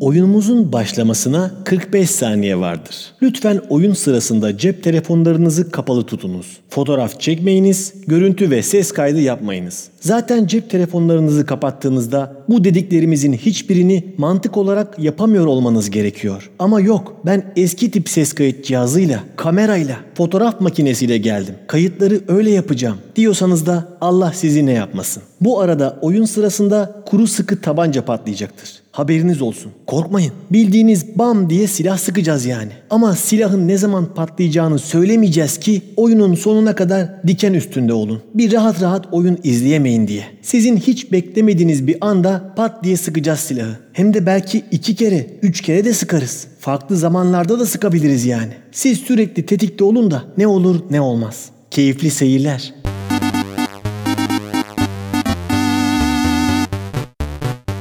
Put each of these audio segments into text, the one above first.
Oyunumuzun başlamasına 45 saniye vardır. Lütfen oyun sırasında cep telefonlarınızı kapalı tutunuz. Fotoğraf çekmeyiniz, görüntü ve ses kaydı yapmayınız. Zaten cep telefonlarınızı kapattığınızda bu dediklerimizin hiçbirini mantık olarak yapamıyor olmanız gerekiyor. Ama yok ben eski tip ses kayıt cihazıyla, kamerayla, fotoğraf makinesiyle geldim. Kayıtları öyle yapacağım diyorsanız da Allah sizi ne yapmasın. Bu arada oyun sırasında kuru sıkı tabanca patlayacaktır. Haberiniz olsun. Korkmayın. Bildiğiniz bam diye silah sıkacağız yani. Ama silahın ne zaman patlayacağını söylemeyeceğiz ki oyunun sonuna kadar diken üstünde olun. Bir rahat rahat oyun izleyemeyin diye. Sizin hiç beklemediğiniz bir anda pat diye sıkacağız silahı. Hem de belki iki kere, üç kere de sıkarız. Farklı zamanlarda da sıkabiliriz yani. Siz sürekli tetikte olun da ne olur ne olmaz. Keyifli seyirler.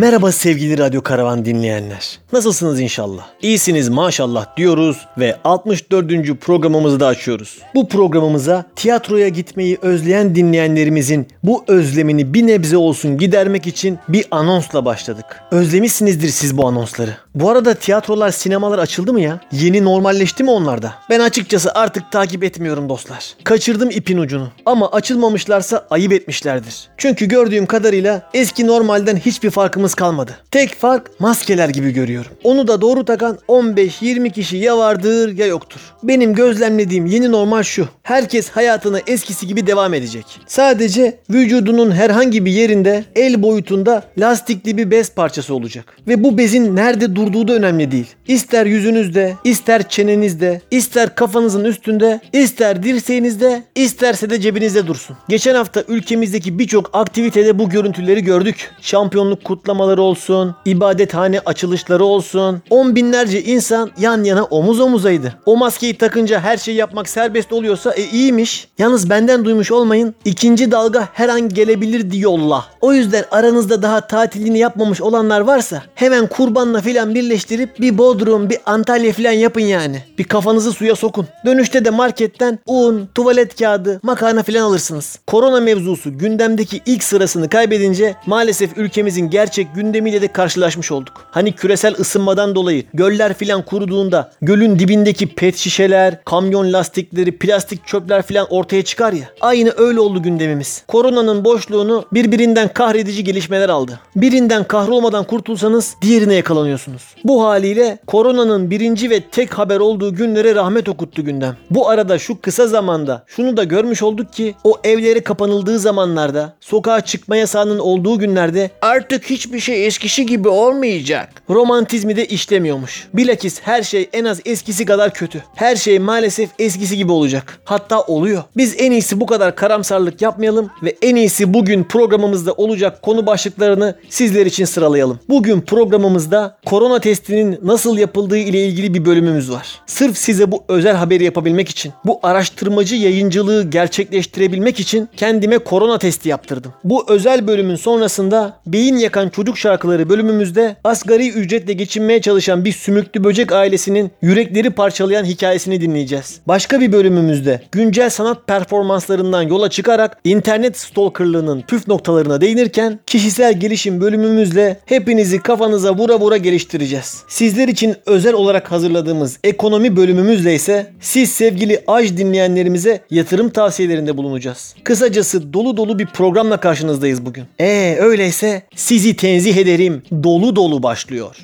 Merhaba sevgili Radyo Karavan dinleyenler. Nasılsınız inşallah? İyisiniz maşallah diyoruz ve 64. programımızı da açıyoruz. Bu programımıza tiyatroya gitmeyi özleyen dinleyenlerimizin bu özlemini bir nebze olsun gidermek için bir anonsla başladık. Özlemişsinizdir siz bu anonsları. Bu arada tiyatrolar, sinemalar açıldı mı ya? Yeni normalleşti mi onlarda? Ben açıkçası artık takip etmiyorum dostlar. Kaçırdım ipin ucunu. Ama açılmamışlarsa ayıp etmişlerdir. Çünkü gördüğüm kadarıyla eski normalden hiçbir farkımız kalmadı. Tek fark maskeler gibi görüyorum. Onu da doğru takan 15-20 kişi ya vardır ya yoktur. Benim gözlemlediğim yeni normal şu. Herkes hayatına eskisi gibi devam edecek. Sadece vücudunun herhangi bir yerinde el boyutunda lastikli bir bez parçası olacak. Ve bu bezin nerede durduğu da önemli değil. İster yüzünüzde, ister çenenizde, ister kafanızın üstünde, ister dirseğinizde, isterse de cebinizde dursun. Geçen hafta ülkemizdeki birçok aktivitede bu görüntüleri gördük. Şampiyonluk kutlamaları olsun, ibadethane açılışları olsun. On binlerce insan yan yana omuz omuzaydı. O maskeyi takınca her şeyi yapmak serbest oluyorsa e iyiymiş. Yalnız benden duymuş olmayın. İkinci dalga her an gelebilir diyorlar. O yüzden aranızda daha tatilini yapmamış olanlar varsa hemen kurbanla filan birleştirip bir Bodrum, bir Antalya filan yapın yani. Bir kafanızı suya sokun. Dönüşte de marketten un, tuvalet kağıdı, makarna filan alırsınız. Korona mevzusu gündemdeki ilk sırasını kaybedince maalesef ülkemizin gerçek gündemiyle de karşılaşmış olduk. Hani küresel ısınmadan dolayı göller filan kuruduğunda gölün dibindeki pet şişeler, kamyon lastikleri, plastik çöpler filan ortaya çıkar ya. Aynı öyle oldu gündemimiz. Koronanın boşluğunu birbirinden kahredici gelişmeler aldı. Birinden kahrolmadan kurtulsanız diğerine yakalanıyorsunuz. Bu haliyle koronanın birinci ve tek haber olduğu günlere rahmet okuttu gündem. Bu arada şu kısa zamanda şunu da görmüş olduk ki o evleri kapanıldığı zamanlarda sokağa çıkma yasağının olduğu günlerde artık hiçbir şey eskisi gibi olmayacak. Romantizmi de işlemiyormuş. Bilakis her şey en az eskisi kadar kötü. Her şey maalesef eskisi gibi olacak. Hatta oluyor. Biz en iyisi bu kadar karamsarlık yapmayalım ve en iyisi bugün programımızda olacak konu başlıklarını sizler için sıralayalım. Bugün programımızda korona testinin nasıl yapıldığı ile ilgili bir bölümümüz var. Sırf size bu özel haberi yapabilmek için, bu araştırmacı yayıncılığı gerçekleştirebilmek için kendime korona testi yaptırdım. Bu özel bölümün sonrasında beyin yakan çocuk şarkıları bölümümüzde asgari ücretle geçinmeye çalışan bir sümüklü böcek ailesinin yürekleri parçalayan hikayesini dinleyeceğiz. Başka bir bölümümüzde güncel sanat performanslarından yola çıkarak internet stalkerlığının püf noktalarına değinirken kişisel gelişim bölümümüzle hepinizi kafanıza vura vura geliştireceğiz. Sizler için özel olarak hazırladığımız ekonomi bölümümüzle ise siz sevgili Aj dinleyenlerimize yatırım tavsiyelerinde bulunacağız. Kısacası dolu dolu bir programla karşınızdayız bugün. Ee öyleyse sizi tenzih ederim. Dolu dolu başlıyor.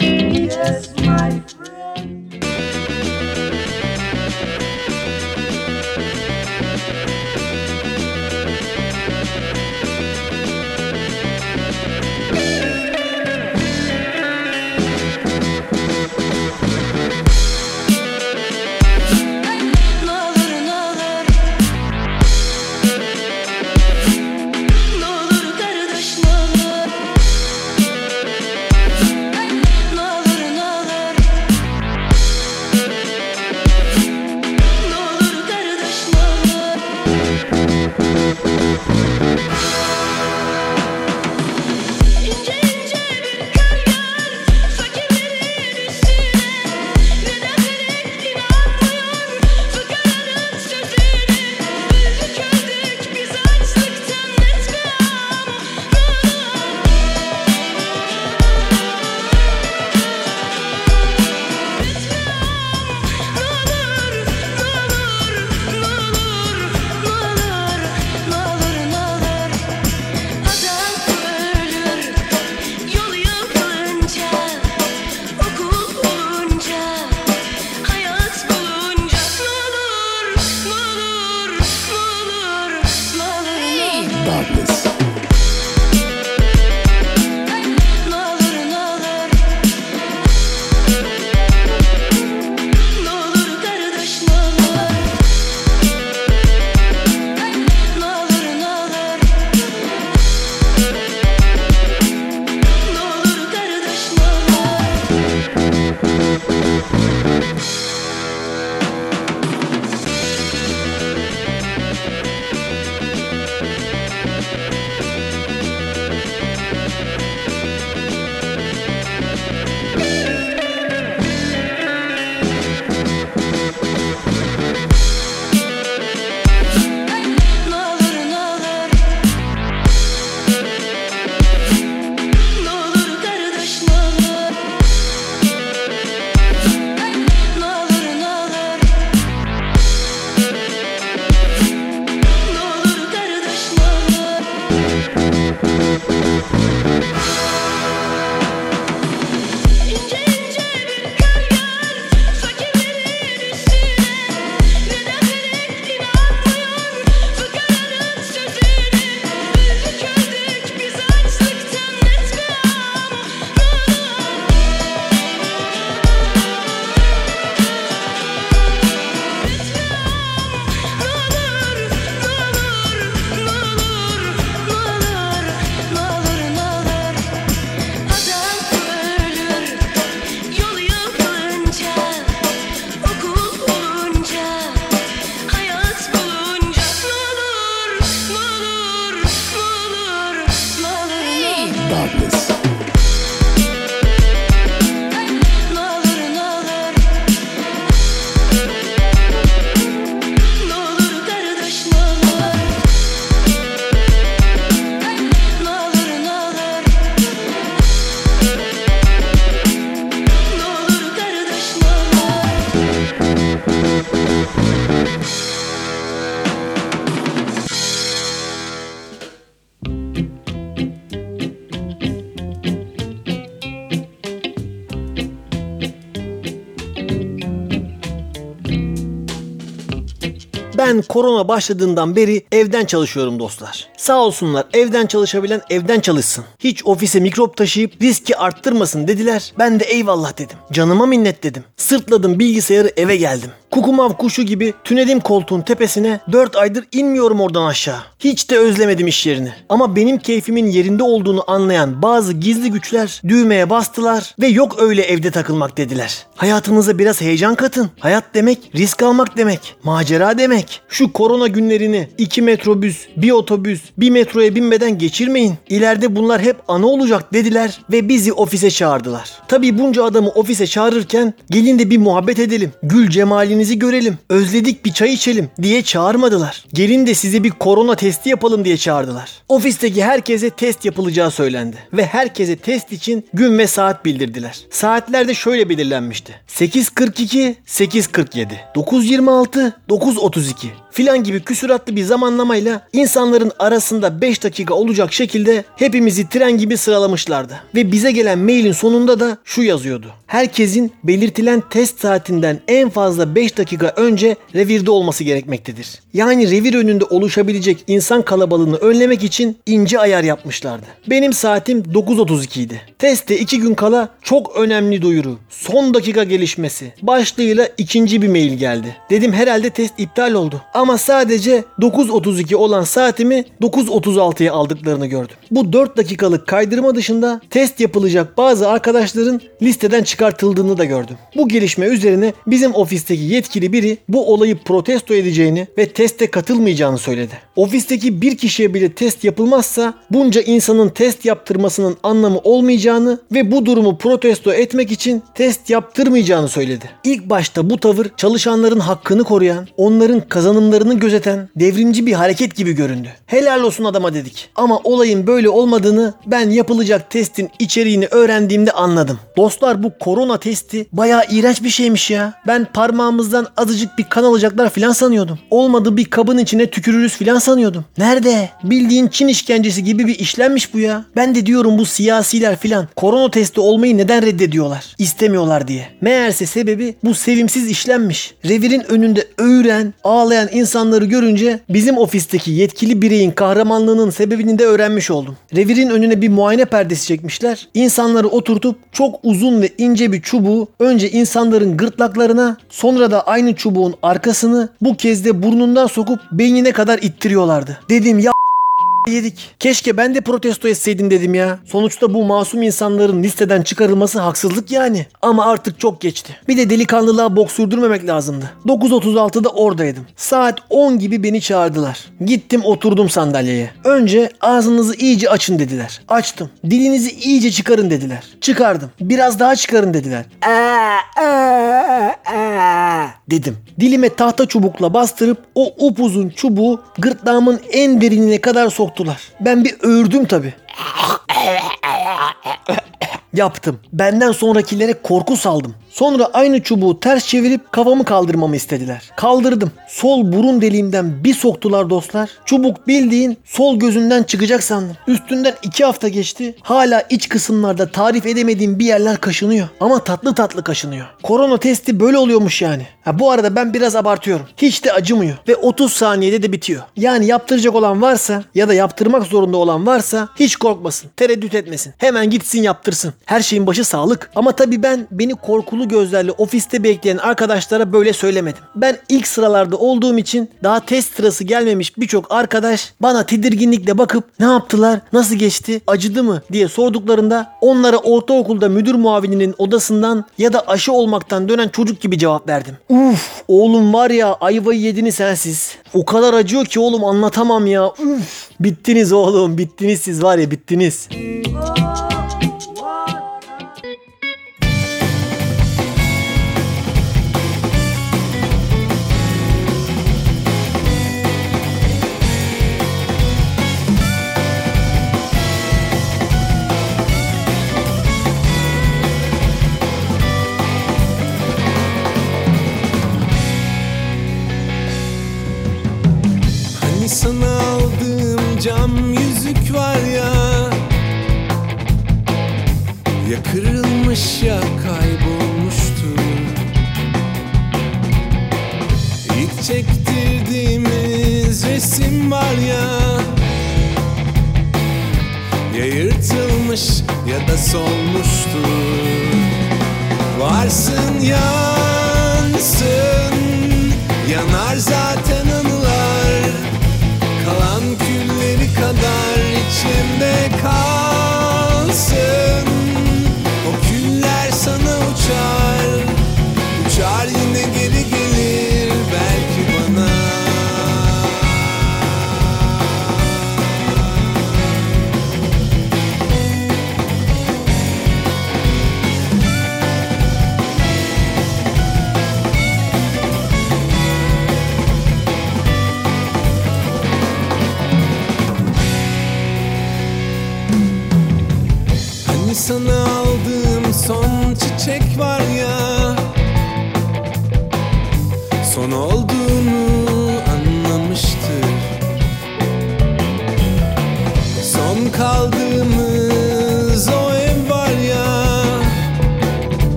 Yes, my darkness. Ben korona başladığından beri evden çalışıyorum dostlar. Sağ olsunlar evden çalışabilen evden çalışsın. Hiç ofise mikrop taşıyıp riski arttırmasın dediler. Ben de eyvallah dedim. Canıma minnet dedim. Sırtladım bilgisayarı eve geldim. Kukumav kuşu gibi tünedim koltuğun tepesine 4 aydır inmiyorum oradan aşağı. Hiç de özlemedim iş yerini. Ama benim keyfimin yerinde olduğunu anlayan bazı gizli güçler düğmeye bastılar ve yok öyle evde takılmak dediler. Hayatınıza biraz heyecan katın. Hayat demek risk almak demek. Macera demek. Şu korona günlerini 2 metrobüs, bir otobüs, bir metroya binmeden geçirmeyin. İleride bunlar hep ana olacak dediler ve bizi ofise çağırdılar. Tabii bunca adamı ofise çağırırken gelin de bir muhabbet edelim. Gül cemalinizi görelim. Özledik bir çay içelim diye çağırmadılar. Gelin de size bir korona testi yapalım diye çağırdılar. Ofisteki herkese test yapılacağı söylendi ve herkese test için gün ve saat bildirdiler. Saatler de şöyle belirlenmişti. 8.42, 8.47, 9.26, 9.32 filan gibi küsuratlı bir zamanlamayla insanların arasında 5 dakika olacak şekilde hepimizi tren gibi sıralamışlardı. Ve bize gelen mailin sonunda da şu yazıyordu. Herkesin belirtilen test saatinden en fazla 5 dakika önce revirde olması gerekmektedir. Yani revir önünde oluşabilecek insan kalabalığını önlemek için ince ayar yapmışlardı. Benim saatim 9.32 idi. Teste 2 gün kala çok önemli duyuru. Son dakika gelişmesi. Başlığıyla ikinci bir mail geldi. Dedim herhalde test iptal oldu. Ama sadece 9.32 olan saatimi 9.36'ya aldıklarını gördüm. Bu 4 dakikalık kaydırma dışında test yapılacak bazı arkadaşların listeden çıkartıldığını da gördüm. Bu gelişme üzerine bizim ofisteki yetkili biri bu olayı protesto edeceğini ve teste katılmayacağını söyledi. Ofisteki bir kişiye bile test yapılmazsa bunca insanın test yaptırmasının anlamı olmayacağını ve bu durumu protesto etmek için test yaptırmayacağını söyledi. İlk başta bu tavır çalışanların hakkını koruyan, onların kazanımlarını gözeten devrimci bir hareket gibi göründü. Helal olsun adama dedik. Ama olayın böyle olmadığını ben yapılacak testin içeriğini öğrendiğimde anladım. Dostlar bu korona testi bayağı iğrenç bir şeymiş ya. Ben parmağımızdan azıcık bir kan alacaklar filan sanıyordum. Olmadı bir kabın içine tükürürüz filan sanıyordum. Nerede? Bildiğin Çin işkencesi gibi bir işlenmiş bu ya. Ben de diyorum bu siyasiler filan korona testi olmayı neden reddediyorlar? İstemiyorlar diye. Meğerse sebebi bu sevimsiz işlenmiş. Revirin önünde öğüren, ağlayan insanları görünce bizim ofisteki yetkili bireyin kahramanlığının sebebini de öğrenmiş oldum. Revirin önüne bir muayene perdesi çekmişler. İnsanları oturtup çok uzun ve ince bir çubuğu önce insanların gırtlaklarına sonra da aynı çubuğun arkasını bu kez de burnundan sokup beynine kadar ittiriyorlardı. Dedim ya yedik. Keşke ben de protesto etseydim dedim ya. Sonuçta bu masum insanların listeden çıkarılması haksızlık yani. Ama artık çok geçti. Bir de delikanlılığa bok sürdürmemek lazımdı. 9.36'da oradaydım. Saat 10 gibi beni çağırdılar. Gittim oturdum sandalyeye. Önce ağzınızı iyice açın dediler. Açtım. Dilinizi iyice çıkarın dediler. Çıkardım. Biraz daha çıkarın dediler. Aa, aa, aa, dedim. Dilime tahta çubukla bastırıp o upuzun çubuğu gırtlağımın en derinine kadar soktular. Ben bir öğürdüm tabi. Yaptım. Benden sonrakilere korku saldım. Sonra aynı çubuğu ters çevirip kafamı kaldırmamı istediler. Kaldırdım. Sol burun deliğimden bir soktular dostlar. Çubuk bildiğin sol gözünden çıkacak sandım. Üstünden iki hafta geçti. Hala iç kısımlarda tarif edemediğim bir yerler kaşınıyor. Ama tatlı tatlı kaşınıyor. Korona testi böyle oluyormuş yani. Ha, bu arada ben biraz abartıyorum. Hiç de acımıyor. Ve 30 saniyede de bitiyor. Yani yaptıracak olan varsa ya da yaptırmak zorunda olan varsa hiç korkmasın. Tereddüt etmesin. Hemen gitsin yaptırsın. Her şeyin başı sağlık. Ama tabii ben beni korkulu gözlerle ofiste bekleyen arkadaşlara böyle söylemedim. Ben ilk sıralarda olduğum için daha test sırası gelmemiş birçok arkadaş bana tedirginlikle bakıp ne yaptılar, nasıl geçti, acıdı mı diye sorduklarında onlara ortaokulda müdür muavininin odasından ya da aşı olmaktan dönen çocuk gibi cevap verdim. Uf oğlum var ya ayvayı yedini sensiz. O kadar acıyor ki oğlum anlatamam ya. Uf. Bittiniz oğlum bittiniz siz var ya bittiniz. Hani sana aldığım cam yüzük var ya. Ya kırılmış ya kaybolmuştu. İlk çektirdiğimiz resim var ya. Ya yırtılmış ya da solmuştur Varsın yansın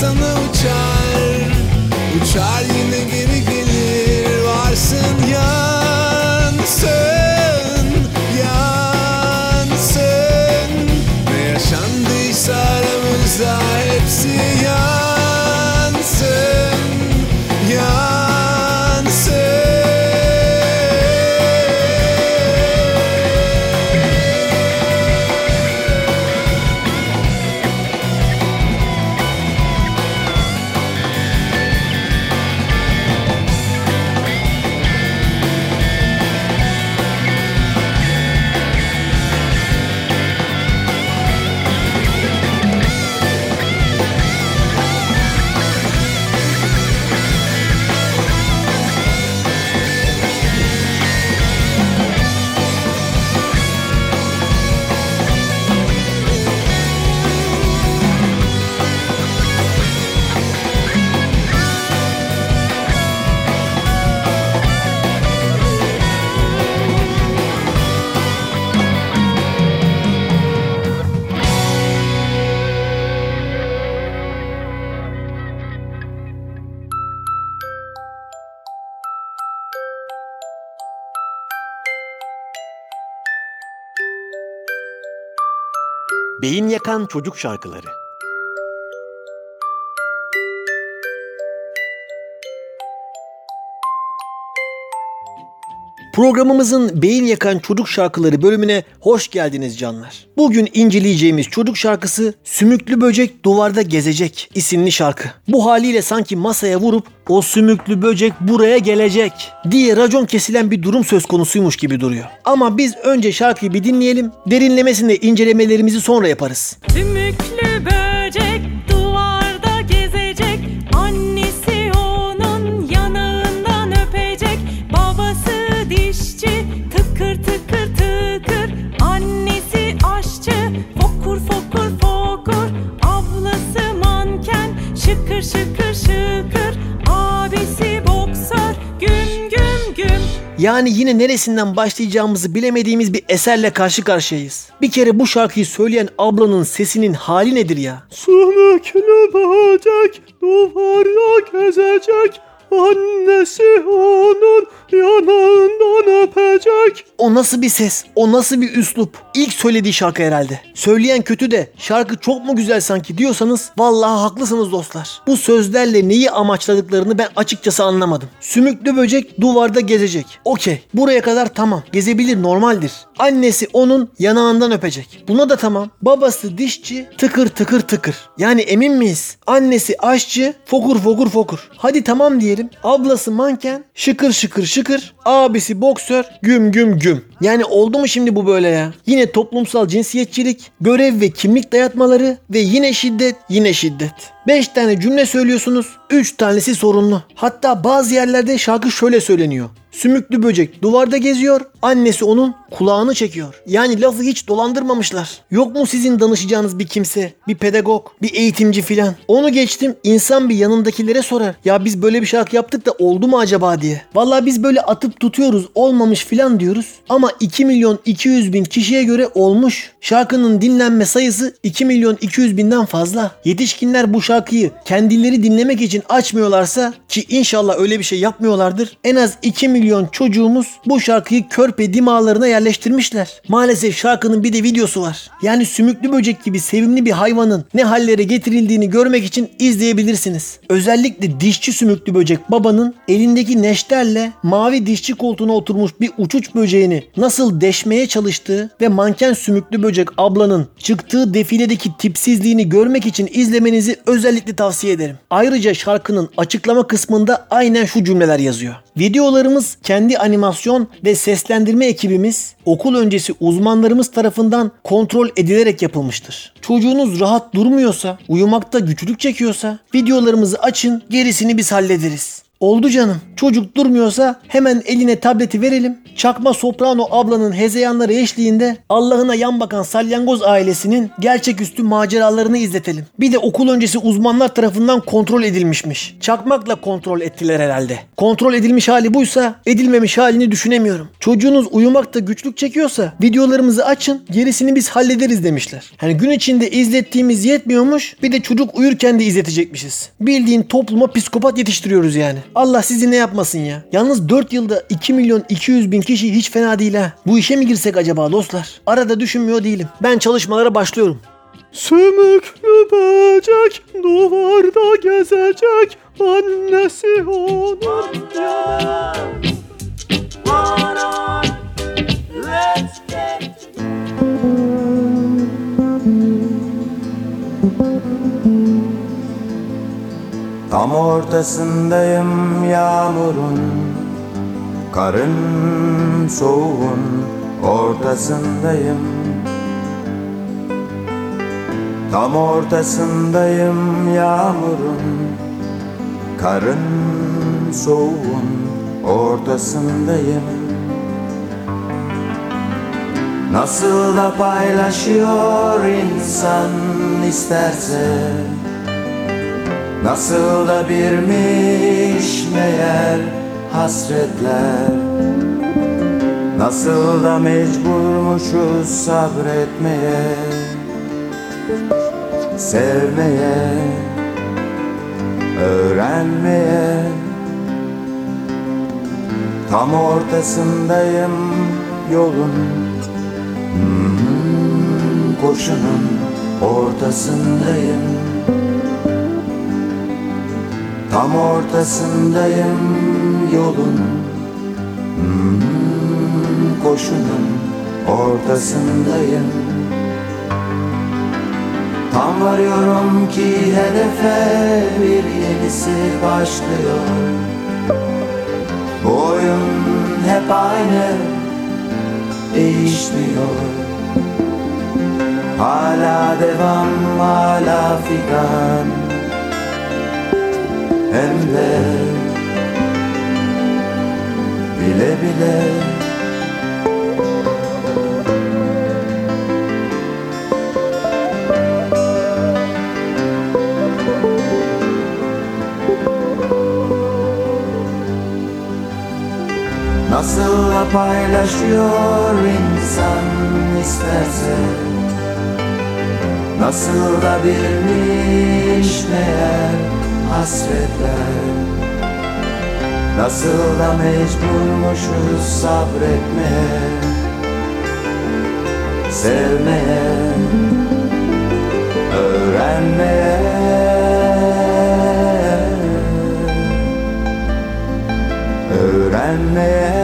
sana uçar. Uçar yine geri Beyin yakan çocuk şarkıları. Programımızın beyin yakan çocuk şarkıları bölümüne hoş geldiniz canlar. Bugün inceleyeceğimiz çocuk şarkısı Sümüklü Böcek Duvarda Gezecek isimli şarkı. Bu haliyle sanki masaya vurup o sümüklü böcek buraya gelecek diye racon kesilen bir durum söz konusuymuş gibi duruyor. Ama biz önce şarkıyı bir dinleyelim. Derinlemesinde incelemelerimizi sonra yaparız. Sümüklü böcek şıkır şıkır şıkır Abisi boksör güm güm güm Yani yine neresinden başlayacağımızı bilemediğimiz bir eserle karşı karşıyayız. Bir kere bu şarkıyı söyleyen ablanın sesinin hali nedir ya? Sümüklü böcek duvarda gezecek Annesi onun yanağından öpecek. O nasıl bir ses? O nasıl bir üslup? İlk söylediği şarkı herhalde. Söyleyen kötü de şarkı çok mu güzel sanki diyorsanız vallahi haklısınız dostlar. Bu sözlerle neyi amaçladıklarını ben açıkçası anlamadım. Sümüklü böcek duvarda gezecek. Okey. Buraya kadar tamam. Gezebilir normaldir. Annesi onun yanağından öpecek. Buna da tamam. Babası dişçi tıkır tıkır tıkır. Yani emin miyiz? Annesi aşçı fokur fokur fokur. Hadi tamam diyelim. Ablası manken şıkır şıkır şıkır. Abisi boksör güm güm güm. Yani oldu mu şimdi bu böyle ya? Yine toplumsal cinsiyetçilik, görev ve kimlik dayatmaları ve yine şiddet, yine şiddet. 5 tane cümle söylüyorsunuz. 3 tanesi sorunlu. Hatta bazı yerlerde şarkı şöyle söyleniyor. Sümüklü böcek duvarda geziyor, annesi onun kulağını çekiyor. Yani lafı hiç dolandırmamışlar. Yok mu sizin danışacağınız bir kimse, bir pedagog, bir eğitimci filan? Onu geçtim, insan bir yanındakilere sorar. Ya biz böyle bir şarkı yaptık da oldu mu acaba diye. Vallahi biz böyle atıp tutuyoruz, olmamış filan diyoruz. Ama 2 milyon 200 bin kişiye göre olmuş. Şarkının dinlenme sayısı 2 milyon 200 binden fazla. Yetişkinler bu şarkıyı kendileri dinlemek için açmıyorlarsa ki inşallah öyle bir şey yapmıyorlardır. En az 2 milyon çocuğumuz bu şarkıyı körpe dimağlarına yerleştirmişler. Maalesef şarkının bir de videosu var. Yani sümüklü böcek gibi sevimli bir hayvanın ne hallere getirildiğini görmek için izleyebilirsiniz. Özellikle dişçi sümüklü böcek babanın elindeki neşterle mavi dişçi koltuğuna oturmuş bir uçuç böceğini nasıl deşmeye çalıştığı ve manken sümüklü böcek ablanın çıktığı defiledeki tipsizliğini görmek için izlemenizi özellikle tavsiye ederim. Ayrıca şarkının açıklama kısmında aynen şu cümleler yazıyor. Videolarımız kendi animasyon ve seslendirme ekibimiz, okul öncesi uzmanlarımız tarafından kontrol edilerek yapılmıştır. Çocuğunuz rahat durmuyorsa, uyumakta güçlük çekiyorsa videolarımızı açın, gerisini biz hallederiz. Oldu canım. Çocuk durmuyorsa hemen eline tableti verelim. Çakma soprano ablanın hezeyanları eşliğinde Allah'ına yan bakan salyangoz ailesinin gerçeküstü maceralarını izletelim. Bir de okul öncesi uzmanlar tarafından kontrol edilmişmiş. Çakmakla kontrol ettiler herhalde. Kontrol edilmiş hali buysa edilmemiş halini düşünemiyorum. Çocuğunuz uyumakta güçlük çekiyorsa videolarımızı açın gerisini biz hallederiz demişler. Hani gün içinde izlettiğimiz yetmiyormuş bir de çocuk uyurken de izletecekmişiz. Bildiğin topluma psikopat yetiştiriyoruz yani. Allah sizi ne yapmasın ya. Yalnız 4 yılda 2 milyon 200 bin kişi hiç fena değil ha. Bu işe mi girsek acaba dostlar? Arada düşünmüyor değilim. Ben çalışmalara başlıyorum. Sümüklü böcek duvarda gezecek annesi onun let's get Tam ortasındayım yağmurun Karın soğuğun ortasındayım. Tam ortasındayım yağmurun Karın soğuğun ortasındayım. Nasıl da paylaşıyor insan isterse Nasıl da birmiş meğer hasretler. Nasıl da mecburmuşuz sabretmeye Sevmeye Öğrenmeye. Tam ortasındayım yolun Hmm, Koşunun ortasındayım Tam ortasındayım yolun Hmm, Koşunun ortasındayım. Tam varıyorum ki hedefe bir yenisi başlıyor. Bu oyun hep aynı değişmiyor. Hala devam hala figan hem de bile bile. Nasıl da paylaşıyor insan isterse? Nasıl da bilmiş meğer hasretler Nasıl da mecburmuşuz sabretmeye Sevmeye Öğrenmeye. Öğrenmeye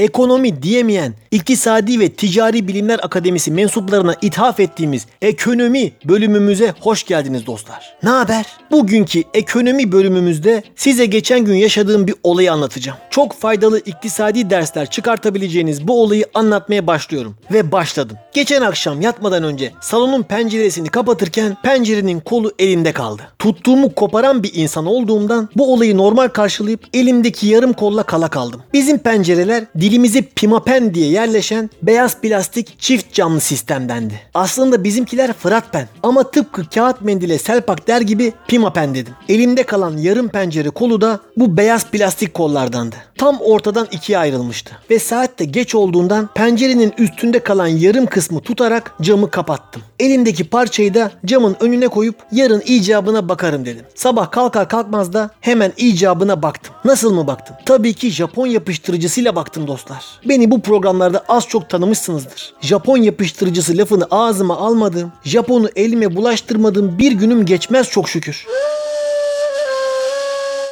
ekonomi diyemeyen, İktisadi ve Ticari Bilimler Akademisi mensuplarına ithaf ettiğimiz ekonomi bölümümüze hoş geldiniz dostlar. Ne haber? Bugünkü ekonomi bölümümüzde size geçen gün yaşadığım bir olayı anlatacağım. Çok faydalı iktisadi dersler çıkartabileceğiniz bu olayı anlatmaya başlıyorum. Ve başladım. Geçen akşam yatmadan önce salonun penceresini kapatırken pencerenin kolu elimde kaldı. Tuttuğumu koparan bir insan olduğumdan bu olayı normal karşılayıp elimdeki yarım kolla kala kaldım. Bizim pencereler dilimize pimapen diye yerleşen beyaz plastik çift camlı sistemdendi. Aslında bizimkiler fıratpen ama tıpkı kağıt mendile selpak der gibi pimapen dedim. Elimde kalan yarım pencere kolu da bu beyaz plastik kollardandı. Tam ortadan ikiye ayrılmıştı ve saat de geç olduğundan pencerenin üstünde kalan yarım kısmı tutarak camı kapattım. Elimdeki parçayı da camın önüne koyup yarın icabına bakarım dedim. Sabah kalkar kalkmaz da hemen icabına baktım. Nasıl mı baktım? Tabii ki Japon yapıştırıcısıyla baktım dostlar. Beni bu programlarda az çok tanımışsınızdır. Japon yapıştırıcısı lafını ağzıma almadığım, Japon'u elime bulaştırmadığım bir günüm geçmez çok şükür.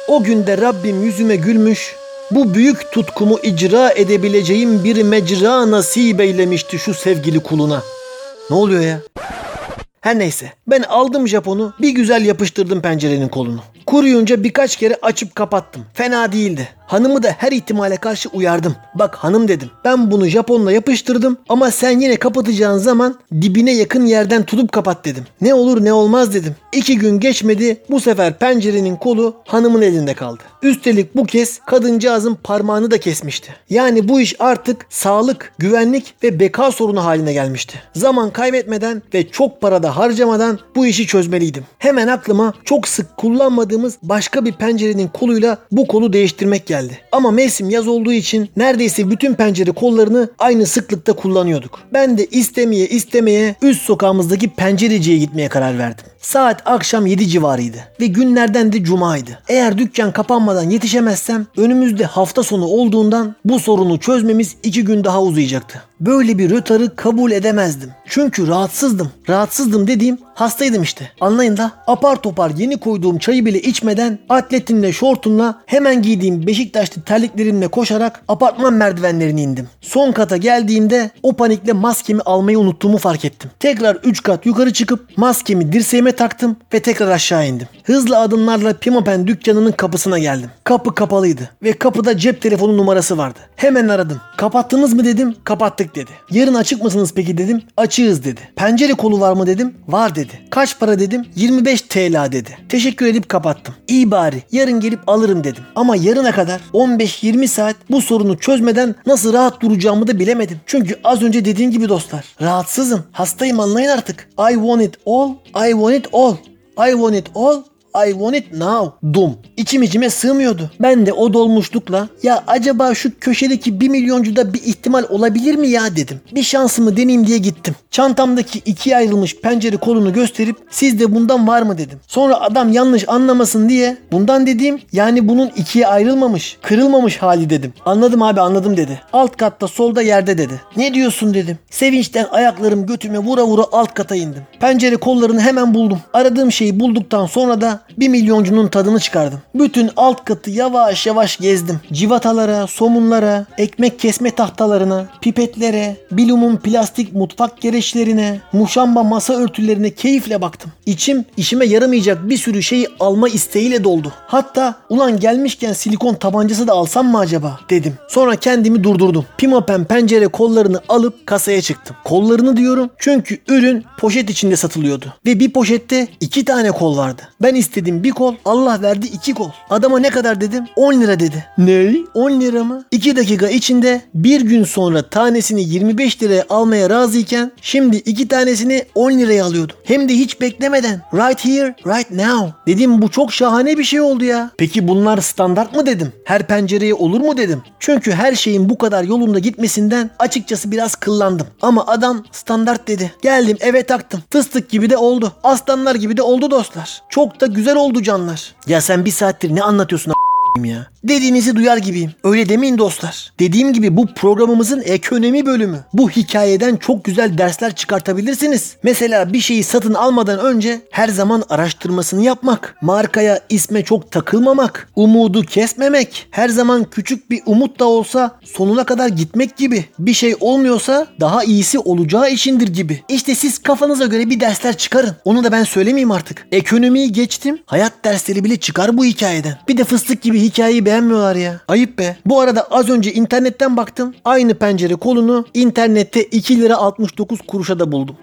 O günde Rabbim yüzüme gülmüş, bu büyük tutkumu icra edebileceğim bir mecra nasip eylemişti şu sevgili kuluna. Ne oluyor ya? Her neyse ben aldım Japon'u bir güzel yapıştırdım pencerenin kolunu. Kuruyunca birkaç kere açıp kapattım. Fena değildi. Hanımı da her ihtimale karşı uyardım. Bak hanım dedim. Ben bunu Japonla yapıştırdım ama sen yine kapatacağın zaman dibine yakın yerden tutup kapat dedim. Ne olur ne olmaz dedim. İki gün geçmedi bu sefer pencerenin kolu hanımın elinde kaldı. Üstelik bu kez kadıncağızın parmağını da kesmişti. Yani bu iş artık sağlık, güvenlik ve beka sorunu haline gelmişti. Zaman kaybetmeden ve çok para da harcamadan bu işi çözmeliydim. Hemen aklıma çok sık kullanmadığımız başka bir pencerenin koluyla bu kolu değiştirmek geldi. Ama mevsim yaz olduğu için neredeyse bütün pencere kollarını aynı sıklıkta kullanıyorduk. Ben de istemeye istemeye üst sokağımızdaki pencereciye gitmeye karar verdim. Saat akşam 7 civarıydı ve günlerden de cumaydı. Eğer dükkan kapanmadan yetişemezsem önümüzde hafta sonu olduğundan bu sorunu çözmemiz 2 gün daha uzayacaktı. Böyle bir rötarı kabul edemezdim. Çünkü rahatsızdım. Rahatsızdım dediğim hastaydım işte. Anlayın da apar topar yeni koyduğum çayı bile içmeden atletimle şortumla hemen giydiğim Beşiktaşlı terliklerimle koşarak apartman merdivenlerini indim. Son kata geldiğimde o panikle maskemi almayı unuttuğumu fark ettim. Tekrar 3 kat yukarı çıkıp maskemi dirseğime taktım ve tekrar aşağı indim. Hızlı adımlarla Pimapen dükkanının kapısına geldim. Kapı kapalıydı ve kapıda cep telefonu numarası vardı. Hemen aradım. Kapattınız mı dedim. Kapattık dedi. Yarın açık mısınız peki dedim. Açığız dedi. Pencere kolu var mı dedim. Var dedi. Kaç para dedim. 25 TL dedi. Teşekkür edip kapattım. İyi bari yarın gelip alırım dedim. Ama yarına kadar 15-20 saat bu sorunu çözmeden nasıl rahat duracağımı da bilemedim. Çünkü az önce dediğim gibi dostlar. Rahatsızım. Hastayım anlayın artık. I want it all. I want it all. I want it all. I want it now. Dum. İçim içime sığmıyordu. Ben de o dolmuşlukla ya acaba şu köşedeki 1 milyoncuda bir ihtimal olabilir mi ya dedim. Bir şansımı deneyeyim diye gittim. Çantamdaki ikiye ayrılmış pencere kolunu gösterip sizde bundan var mı dedim. Sonra adam yanlış anlamasın diye bundan dediğim yani bunun ikiye ayrılmamış, kırılmamış hali dedim. Anladım abi anladım dedi. Alt katta solda yerde dedi. Ne diyorsun dedim. Sevinçten ayaklarım götüme vura vura alt kata indim. Pencere kollarını hemen buldum. Aradığım şeyi bulduktan sonra da bir milyoncunun tadını çıkardım. Bütün alt katı yavaş yavaş gezdim. Civatalara, somunlara, ekmek kesme tahtalarına, pipetlere, bilumun plastik mutfak gereçlerine, muşamba masa örtülerine keyifle baktım. İçim işime yaramayacak bir sürü şeyi alma isteğiyle doldu. Hatta ulan gelmişken silikon tabancası da alsam mı acaba dedim. Sonra kendimi durdurdum. Pimapen pencere kollarını alıp kasaya çıktım. Kollarını diyorum çünkü ürün poşet içinde satılıyordu. Ve bir poşette iki tane kol vardı. Ben istedim bir kol, Allah verdi iki kol. Adama ne kadar dedim? 10 lira dedi. Ne? 10 lira mı? 2 dakika içinde bir gün sonra tanesini 25 liraya almaya razıyken şimdi iki tanesini 10 liraya alıyordu. Hem de hiç beklemeden. Right here, right now. Dedim bu çok şahane bir şey oldu ya. Peki bunlar standart mı dedim? Her pencereye olur mu dedim. Çünkü her şeyin bu kadar yolunda gitmesinden açıkçası biraz kıllandım. Ama adam standart dedi. Geldim eve taktım. Fıstık gibi de oldu. Aslanlar gibi de oldu dostlar. Çok da güzel oldu canlar. Ya sen bir saattir ne anlatıyorsun ya? Dediğinizi duyar gibiyim. Öyle demeyin dostlar. Dediğim gibi bu programımızın ekonomi bölümü. Bu hikayeden çok güzel dersler çıkartabilirsiniz. Mesela bir şeyi satın almadan önce her zaman araştırmasını yapmak. Markaya, isme çok takılmamak. Umudu kesmemek. Her zaman küçük bir umut da olsa sonuna kadar gitmek gibi. Bir şey olmuyorsa daha iyisi olacağı işindir gibi. İşte siz kafanıza göre bir dersler çıkarın. Onu da ben söylemeyeyim artık. Ekonomiyi geçtim. Hayat dersleri bile çıkar bu hikayeden. Bir de fıstık gibi hikayeyi beğenmiyorlar ya. Ayıp be. Bu arada az önce internetten baktım. Aynı pencere kolunu internette 2 lira 69 kuruşa da buldum.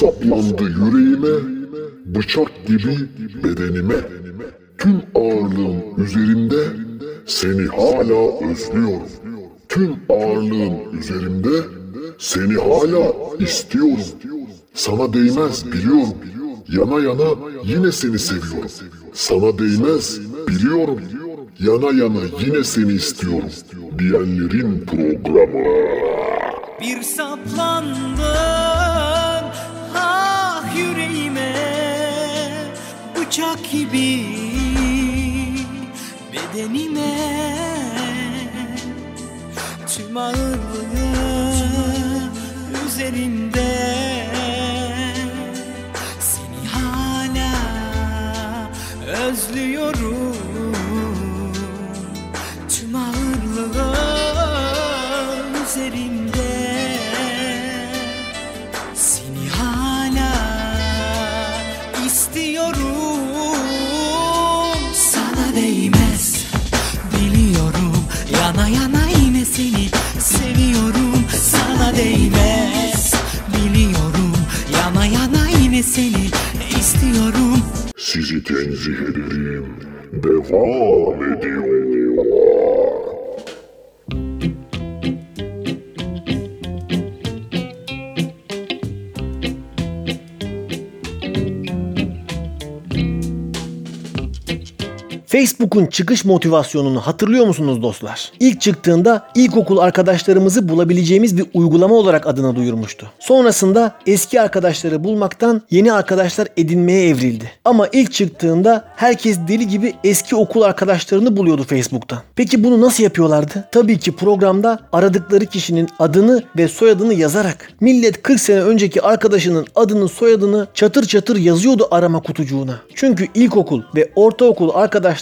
Saplandı yüreğime, bıçak gibi bedenime. Tüm ağırlığım üzerimde, seni hala özlüyorum. Tüm ağırlığım üzerimde, seni hala istiyorum. Sana değmez biliyorum. Yana yana yine seni seviyorum. Sana değmez biliyorum. Yana yana yine seni istiyorum. Diyenlerin programı. Bir saplandı gibi bedenime Tüm ağırlığı üzerinde Devam ediyor. Facebook'un çıkış motivasyonunu hatırlıyor musunuz dostlar? İlk çıktığında ilkokul arkadaşlarımızı bulabileceğimiz bir uygulama olarak adına duyurmuştu. Sonrasında eski arkadaşları bulmaktan yeni arkadaşlar edinmeye evrildi. Ama ilk çıktığında herkes deli gibi eski okul arkadaşlarını buluyordu Facebook'tan. Peki bunu nasıl yapıyorlardı? Tabii ki programda aradıkları kişinin adını ve soyadını yazarak. Millet 40 sene önceki arkadaşının adını soyadını çatır çatır yazıyordu arama kutucuğuna. Çünkü ilkokul ve ortaokul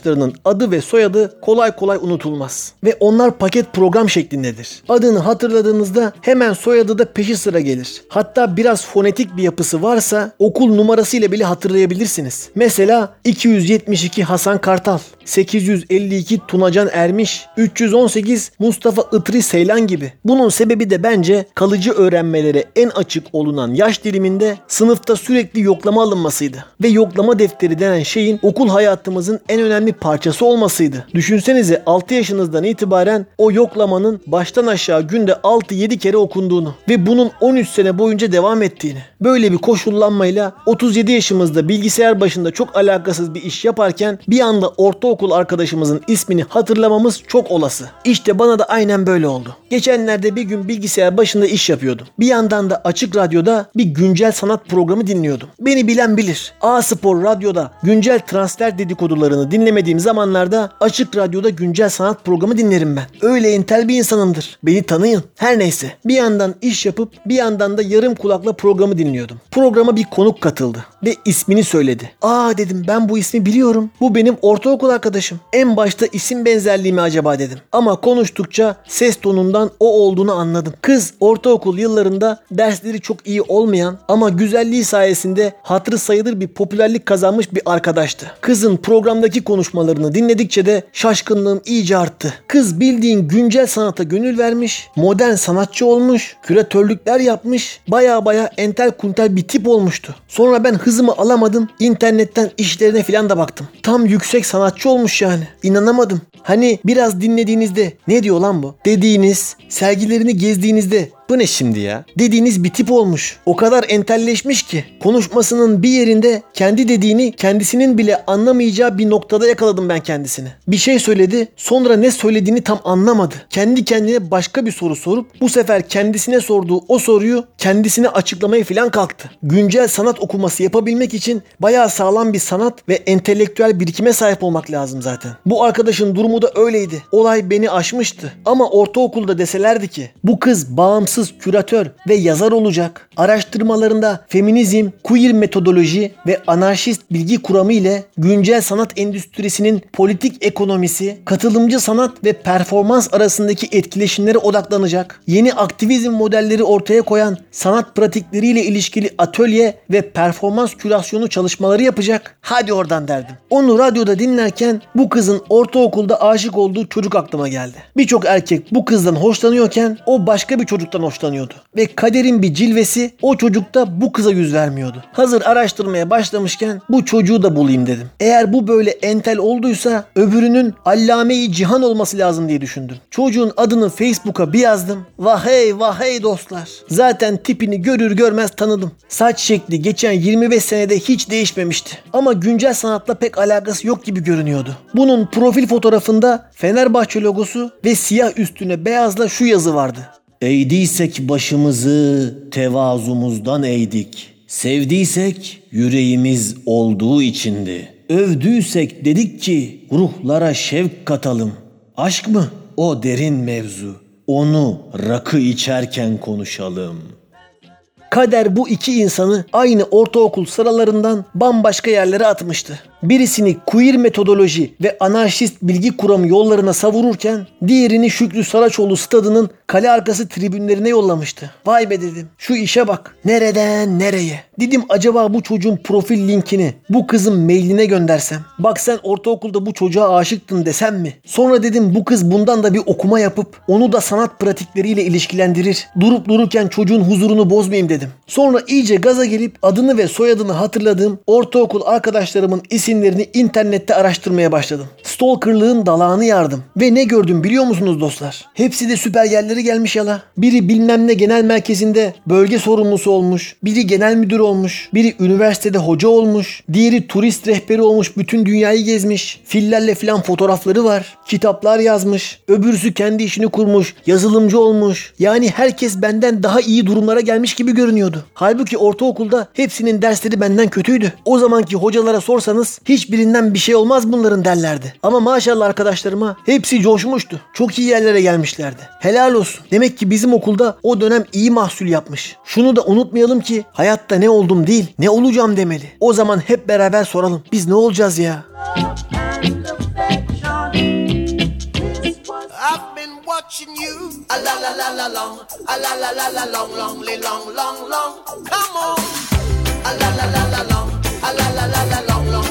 arkadaşlarının adı ve soyadı kolay kolay unutulmaz. Ve onlar paket program şeklindedir. Adını hatırladığınızda hemen soyadı da peşi sıra gelir. Hatta biraz fonetik bir yapısı varsa okul numarasıyla bile hatırlayabilirsiniz. Mesela 272 Hasan Kartal, 852 Tunacan Ermiş, 318 Mustafa Itri Seylan gibi. Bunun sebebi de bence kalıcı öğrenmelere en açık olunan yaş diliminde sınıfta sürekli yoklama alınmasıydı. Ve yoklama defteri denen şeyin okul hayatımızın en önemli parçası olmasıydı. Düşünsenize 6 yaşınızdan itibaren o yoklamanın baştan aşağı günde 6-7 kere okunduğunu ve bunun 13 sene boyunca devam ettiğini. Böyle bir koşullanmayla 37 yaşımızda bilgisayar başında çok alakasız bir iş yaparken bir anda ortaokul arkadaşımızın ismini hatırlamamız çok olası. İşte bana da aynen böyle oldu. Geçenlerde bir gün bilgisayar başında iş yapıyordum. Bir yandan da açık radyoda bir güncel sanat programı dinliyordum. Beni bilen bilir. A Spor radyoda güncel transfer dedikodularını dinlemediğim zamanlarda açık radyoda güncel sanat programı dinlerim ben. Öyle entel bir insanımdır. Beni tanıyın. Her neyse. Bir yandan iş yapıp bir yandan da yarım kulakla programı dinliyordum. Programa bir konuk katıldı ve ismini söyledi. Aa dedim ben bu ismi biliyorum. Bu benim ortaokul arkadaşım. En başta isim benzerliği mi acaba dedim. Ama konuştukça ses tonundan o olduğunu anladım. Kız ortaokul yıllarında dersleri çok iyi olmayan ama güzelliği sayesinde hatırı sayılır bir popülerlik kazanmış bir arkadaştı. Kızın programdaki konuşmalarını dinledikçe de şaşkınlığım iyice arttı. Kız bildiğin güncel sanata gönül vermiş, modern sanatçı olmuş, küratörlükler yapmış, baya baya entel kuntel bir tip olmuştu. Sonra ben hızımı alamadım, internetten işlerine filan da baktım. Tam yüksek sanatçı olmuş yani. İnanamadım. Hani biraz dinlediğinizde ne diyor lan bu? Dediğiniz, sergilerini gezdiğinizde bu ne şimdi ya? Dediğiniz bir tip olmuş. O kadar entelleşmiş ki konuşmasının bir yerinde kendi dediğini kendisinin bile anlamayacağı bir noktada yakaladım ben kendisini. Bir şey söyledi sonra ne söylediğini tam anlamadı. Kendi kendine başka bir soru sorup bu sefer kendisine sorduğu o soruyu kendisine açıklamaya falan kalktı. Güncel sanat okuması yapabilmek için bayağı sağlam bir sanat ve entelektüel birikime sahip olmak lazım zaten. Bu arkadaşın durumu da öyleydi. Olay beni aşmıştı. Ama ortaokulda deselerdi ki bu kız bağımsız küratör ve yazar olacak. Araştırmalarında feminizm, queer metodoloji ve anarşist bilgi kuramı ile güncel sanat endüstrisinin politik ekonomisi, katılımcı sanat ve performans arasındaki etkileşimlere odaklanacak. Yeni aktivizm modelleri ortaya koyan sanat pratikleriyle ilişkili atölye ve performans kürasyonu çalışmaları yapacak. Hadi oradan derdim. Onu radyoda dinlerken bu kızın ortaokulda aşık olduğu çocuk aklıma geldi. Birçok erkek bu kızdan hoşlanıyorken o başka bir çocuktan hoşlanıyordu. Ve kaderin bir cilvesi o çocukta bu kıza yüz vermiyordu. Hazır araştırmaya başlamışken bu çocuğu da bulayım dedim. Eğer bu böyle entel olduysa öbürünün allame-i cihan olması lazım diye düşündüm. Çocuğun adını Facebook'a bir yazdım. Vahey vahey dostlar. Zaten tipini görür görmez tanıdım. Saç şekli geçen 25 senede hiç değişmemişti. Ama güncel sanatla pek alakası yok gibi görünüyordu. Bunun profil fotoğrafında Fenerbahçe logosu ve siyah üstüne beyazla şu yazı vardı. Eğdiysek başımızı tevazumuzdan eğdik. Sevdiysek yüreğimiz olduğu içindi. Övdüysek dedik ki ruhlara şevk katalım. Aşk mı? O derin mevzu. Onu rakı içerken konuşalım. Kader bu iki insanı aynı ortaokul sıralarından bambaşka yerlere atmıştı. Birisini queer metodoloji ve anarşist bilgi kuramı yollarına savururken diğerini Şükrü Saraçoğlu stadının kale arkası tribünlerine yollamıştı. Vay be dedim. Şu işe bak. Nereden nereye? Dedim acaba bu çocuğun profil linkini bu kızın mailine göndersem. Bak sen ortaokulda bu çocuğa aşıktın desem mi? Sonra dedim bu kız bundan da bir okuma yapıp onu da sanat pratikleriyle ilişkilendirir. Durup dururken çocuğun huzurunu bozmayayım dedim. Sonra iyice gaza gelip adını ve soyadını hatırladığım ortaokul arkadaşlarımın isimlerini internette araştırmaya başladım. Stalkerlığın dalağını yardım. Ve ne gördüm biliyor musunuz dostlar? Hepsi de süper yerlere gelmiş yala. Biri bilmem ne genel merkezinde bölge sorumlusu olmuş. Biri genel müdür olmuş. Biri üniversitede hoca olmuş. Diğeri turist rehberi olmuş. Bütün dünyayı gezmiş. Fillerle filan fotoğrafları var. Kitaplar yazmış. Öbürsü kendi işini kurmuş. Yazılımcı olmuş. Yani herkes benden daha iyi durumlara gelmiş gibi görünüyordu. Halbuki ortaokulda hepsinin dersleri benden kötüydü. O zamanki hocalara sorsanız hiçbirinden bir şey olmaz bunların derlerdi. Ama maşallah arkadaşlarıma hepsi coşmuştu. Çok iyi yerlere gelmişlerdi. Helal olsun. Demek ki bizim okulda o dönem iyi mahsul yapmış. Şunu da unutmayalım ki hayatta ne oldum değil ne olacağım demeli. O zaman hep beraber soralım. Biz ne olacağız ya? watching you. A la la la la long. A la la la la long, long, long, long, long. Come on. A la la la la long. A la la la la long, long,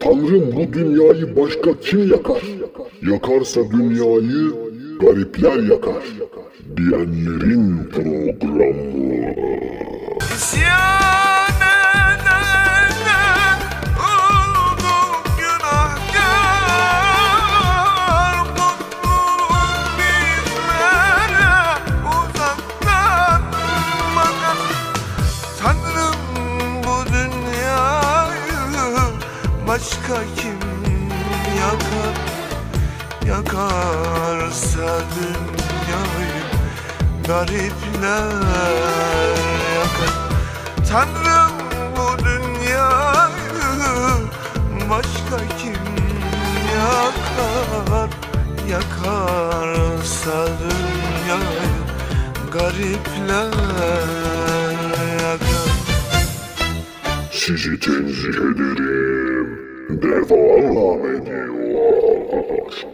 Tanrım bu dünyayı başka kim yakar? Yakarsa dünyayı garipler yakar. Diyenlerin programı. İsyan garipler Tanrım bu dünyayı başka kim yakar Yakarsa dünyayı garipler yakar Sizi tenzih ederim. Devam ediyor.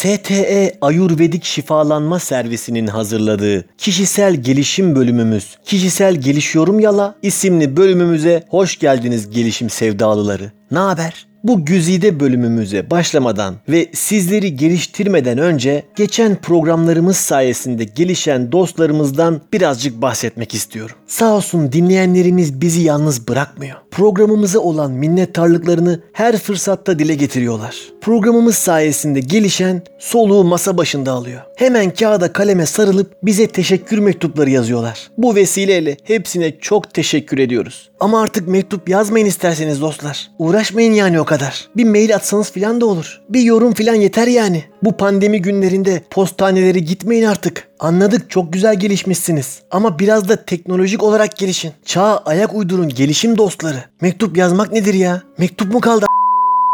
STE Ayurvedik Şifalanma Servisi'nin hazırladığı kişisel gelişim bölümümüz Kişisel Gelişiyorum Yala isimli bölümümüze hoş geldiniz gelişim sevdalıları. Ne haber? Bu güzide bölümümüze başlamadan ve sizleri geliştirmeden önce geçen programlarımız sayesinde gelişen dostlarımızdan birazcık bahsetmek istiyorum. Sağ olsun dinleyenlerimiz bizi yalnız bırakmıyor. Programımıza olan minnettarlıklarını her fırsatta dile getiriyorlar. Programımız sayesinde gelişen soluğu masa başında alıyor. Hemen kağıda kaleme sarılıp bize teşekkür mektupları yazıyorlar. Bu vesileyle hepsine çok teşekkür ediyoruz. Ama artık mektup yazmayın isterseniz dostlar. Uğraşmayın yani o kadar. Bir mail atsanız filan da olur. Bir yorum filan yeter yani. Bu pandemi günlerinde postaneleri gitmeyin artık. Anladık çok güzel gelişmişsiniz. Ama biraz da teknolojik olarak gelişin. Çağa ayak uydurun gelişim dostları. Mektup yazmak nedir ya? Mektup mu kaldı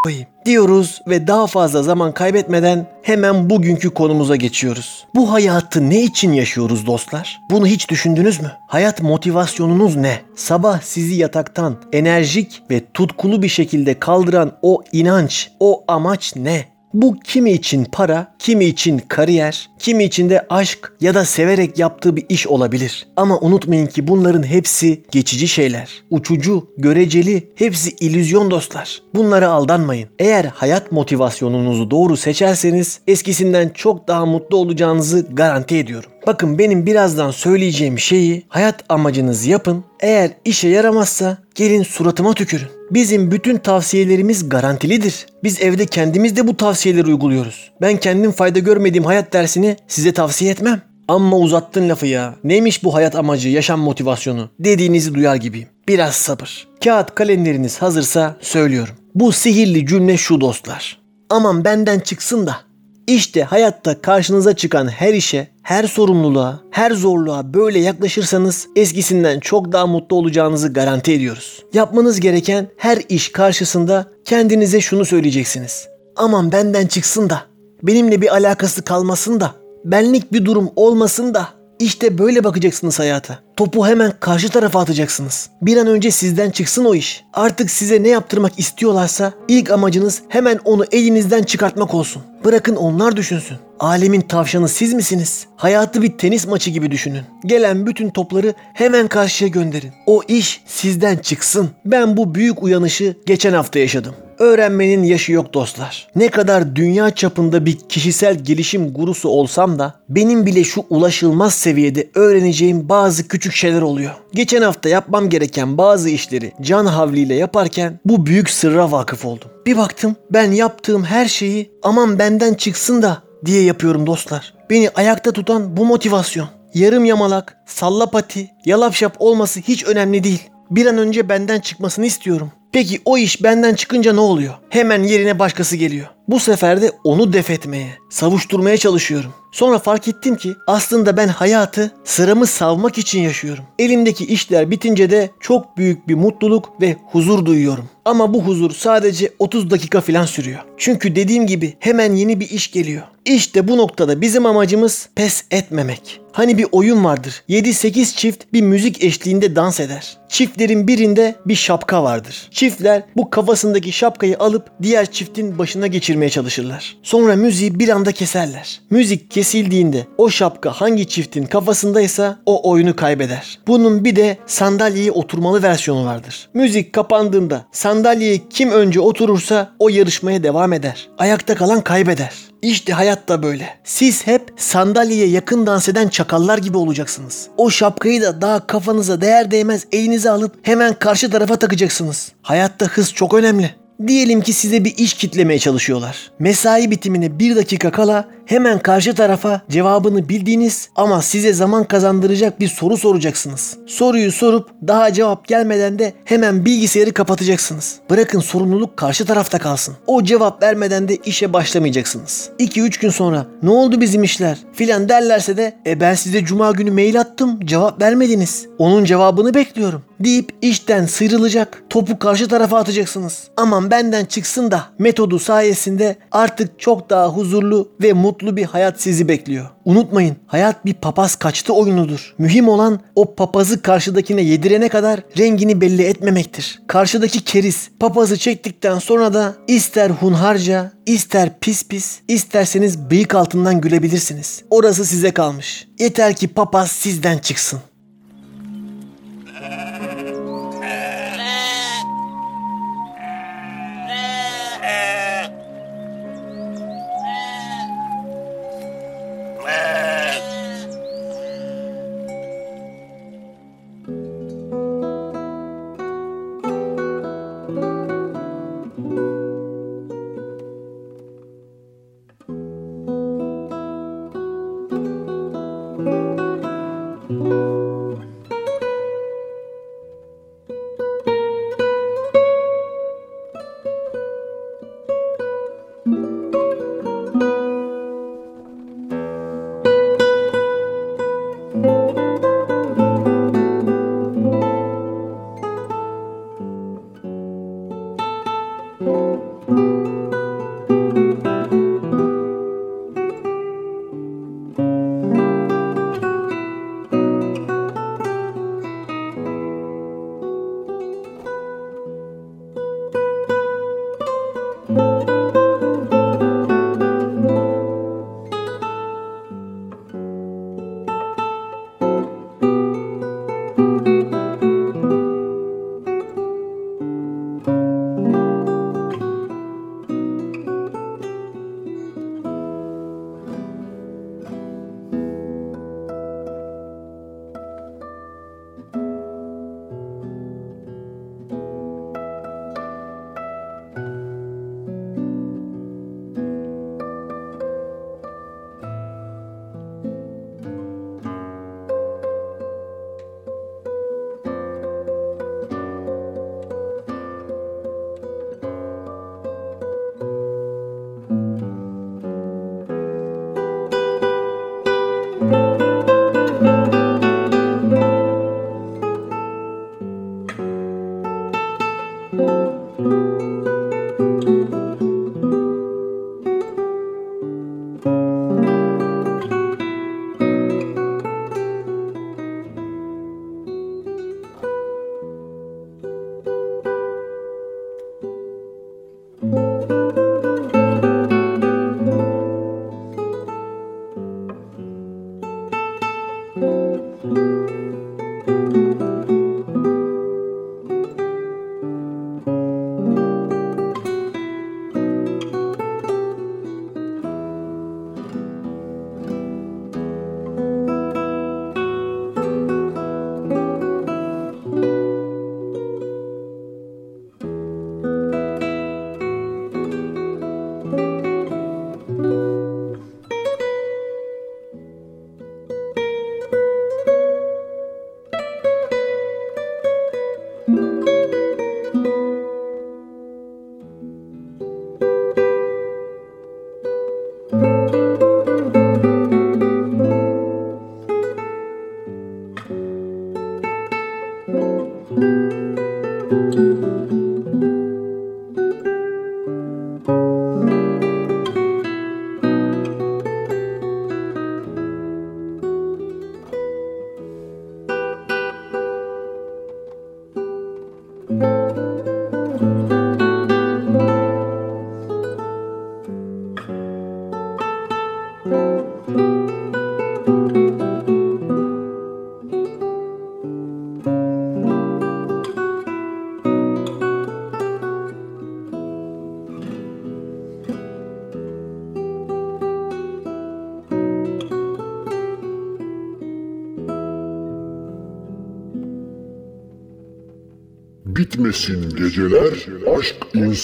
koyayım diyoruz ve daha fazla zaman kaybetmeden hemen bugünkü konumuza geçiyoruz. Bu hayatı ne için yaşıyoruz dostlar? Bunu hiç düşündünüz mü? Hayat motivasyonunuz ne? Sabah sizi yataktan enerjik ve tutkulu bir şekilde kaldıran o inanç, o amaç ne? Bu kimi için para, kimi için kariyer, kimi için de aşk ya da severek yaptığı bir iş olabilir. Ama unutmayın ki bunların hepsi geçici şeyler. Uçucu, göreceli, hepsi illüzyon dostlar. Bunlara aldanmayın. Eğer hayat motivasyonunuzu doğru seçerseniz eskisinden çok daha mutlu olacağınızı garanti ediyorum. Bakın benim birazdan söyleyeceğim şeyi hayat amacınız yapın. Eğer işe yaramazsa gelin suratıma tükürün. Bizim bütün tavsiyelerimiz garantilidir. Biz evde kendimiz de bu tavsiyeleri uyguluyoruz. Ben kendim fayda görmediğim hayat dersini size tavsiye etmem. Amma uzattın lafı ya. Neymiş bu hayat amacı, yaşam motivasyonu dediğinizi duyar gibiyim. Biraz sabır. Kağıt kalemleriniz hazırsa söylüyorum. Bu sihirli cümle şu dostlar. Aman benden çıksın da işte hayatta karşınıza çıkan her işe, her sorumluluğa, her zorluğa böyle yaklaşırsanız eskisinden çok daha mutlu olacağınızı garanti ediyoruz. Yapmanız gereken her iş karşısında kendinize şunu söyleyeceksiniz. Aman benden çıksın da, benimle bir alakası kalmasın da, benlik bir durum olmasın da. İşte böyle bakacaksınız hayata. Topu hemen karşı tarafa atacaksınız. Bir an önce sizden çıksın o iş. Artık size ne yaptırmak istiyorlarsa ilk amacınız hemen onu elinizden çıkartmak olsun. Bırakın onlar düşünsün. Alemin tavşanı siz misiniz? Hayatı bir tenis maçı gibi düşünün. Gelen bütün topları hemen karşıya gönderin. O iş sizden çıksın. Ben bu büyük uyanışı geçen hafta yaşadım. Öğrenmenin yaşı yok dostlar. Ne kadar dünya çapında bir kişisel gelişim gurusu olsam da benim bile şu ulaşılmaz seviyede öğreneceğim bazı küçük şeyler oluyor. Geçen hafta yapmam gereken bazı işleri can havliyle yaparken bu büyük sırra vakıf oldum. Bir baktım ben yaptığım her şeyi aman benden çıksın da diye yapıyorum dostlar. Beni ayakta tutan bu motivasyon. Yarım yamalak, salla pati, yalap şap olması hiç önemli değil. Bir an önce benden çıkmasını istiyorum. Peki o iş benden çıkınca ne oluyor? Hemen yerine başkası geliyor. Bu sefer de onu def etmeye, savuşturmaya çalışıyorum. Sonra fark ettim ki aslında ben hayatı sıramı savmak için yaşıyorum. Elimdeki işler bitince de çok büyük bir mutluluk ve huzur duyuyorum. Ama bu huzur sadece 30 dakika falan sürüyor. Çünkü dediğim gibi hemen yeni bir iş geliyor. İşte bu noktada bizim amacımız pes etmemek. Hani bir oyun vardır. 7-8 çift bir müzik eşliğinde dans eder. Çiftlerin birinde bir şapka vardır. Çiftler bu kafasındaki şapkayı alıp diğer çiftin başına geçirmeye çalışırlar. Sonra müziği bir anda keserler. Müzik kesildiğinde o şapka hangi çiftin kafasındaysa o oyunu kaybeder. Bunun bir de sandalyeye oturmalı versiyonu vardır. Müzik kapandığında sandalyeye kim önce oturursa o yarışmaya devam eder. Ayakta kalan kaybeder. İşte hayat da böyle. Siz hep sandalyeye yakın dans eden çakallar gibi olacaksınız. O şapkayı da daha kafanıza değer değmez elinize alıp hemen karşı tarafa takacaksınız. Hayatta hız çok önemli. Diyelim ki size bir iş kitlemeye çalışıyorlar. Mesai bitimine bir dakika kala hemen karşı tarafa cevabını bildiğiniz ama size zaman kazandıracak bir soru soracaksınız. Soruyu sorup daha cevap gelmeden de hemen bilgisayarı kapatacaksınız. Bırakın sorumluluk karşı tarafta kalsın. O cevap vermeden de işe başlamayacaksınız. 2-3 gün sonra ne oldu bizim işler filan derlerse de e ben size cuma günü mail attım cevap vermediniz. Onun cevabını bekliyorum deyip işten sıyrılacak topu karşı tarafa atacaksınız. Benden çıksın da metodu sayesinde artık çok daha huzurlu ve mutlu bir hayat sizi bekliyor. Unutmayın hayat bir papaz kaçtı oyunudur. Mühim olan o papazı karşıdakine yedirene kadar rengini belli etmemektir. Karşıdaki keriz papazı çektikten sonra da ister hunharca ister pis pis isterseniz bıyık altından gülebilirsiniz. Orası size kalmış. Yeter ki papaz sizden çıksın.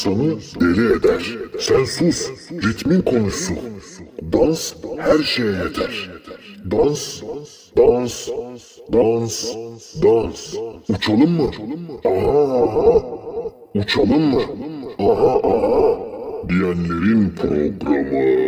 İnsanı deli eder. Sen sus, ritmin konuşsun. Dans her şeye yeter. Dans, dans, dans, dans. Uçalım mı? Aha, aha. Uçalım mı? Aha, aha. Diyenlerin programı.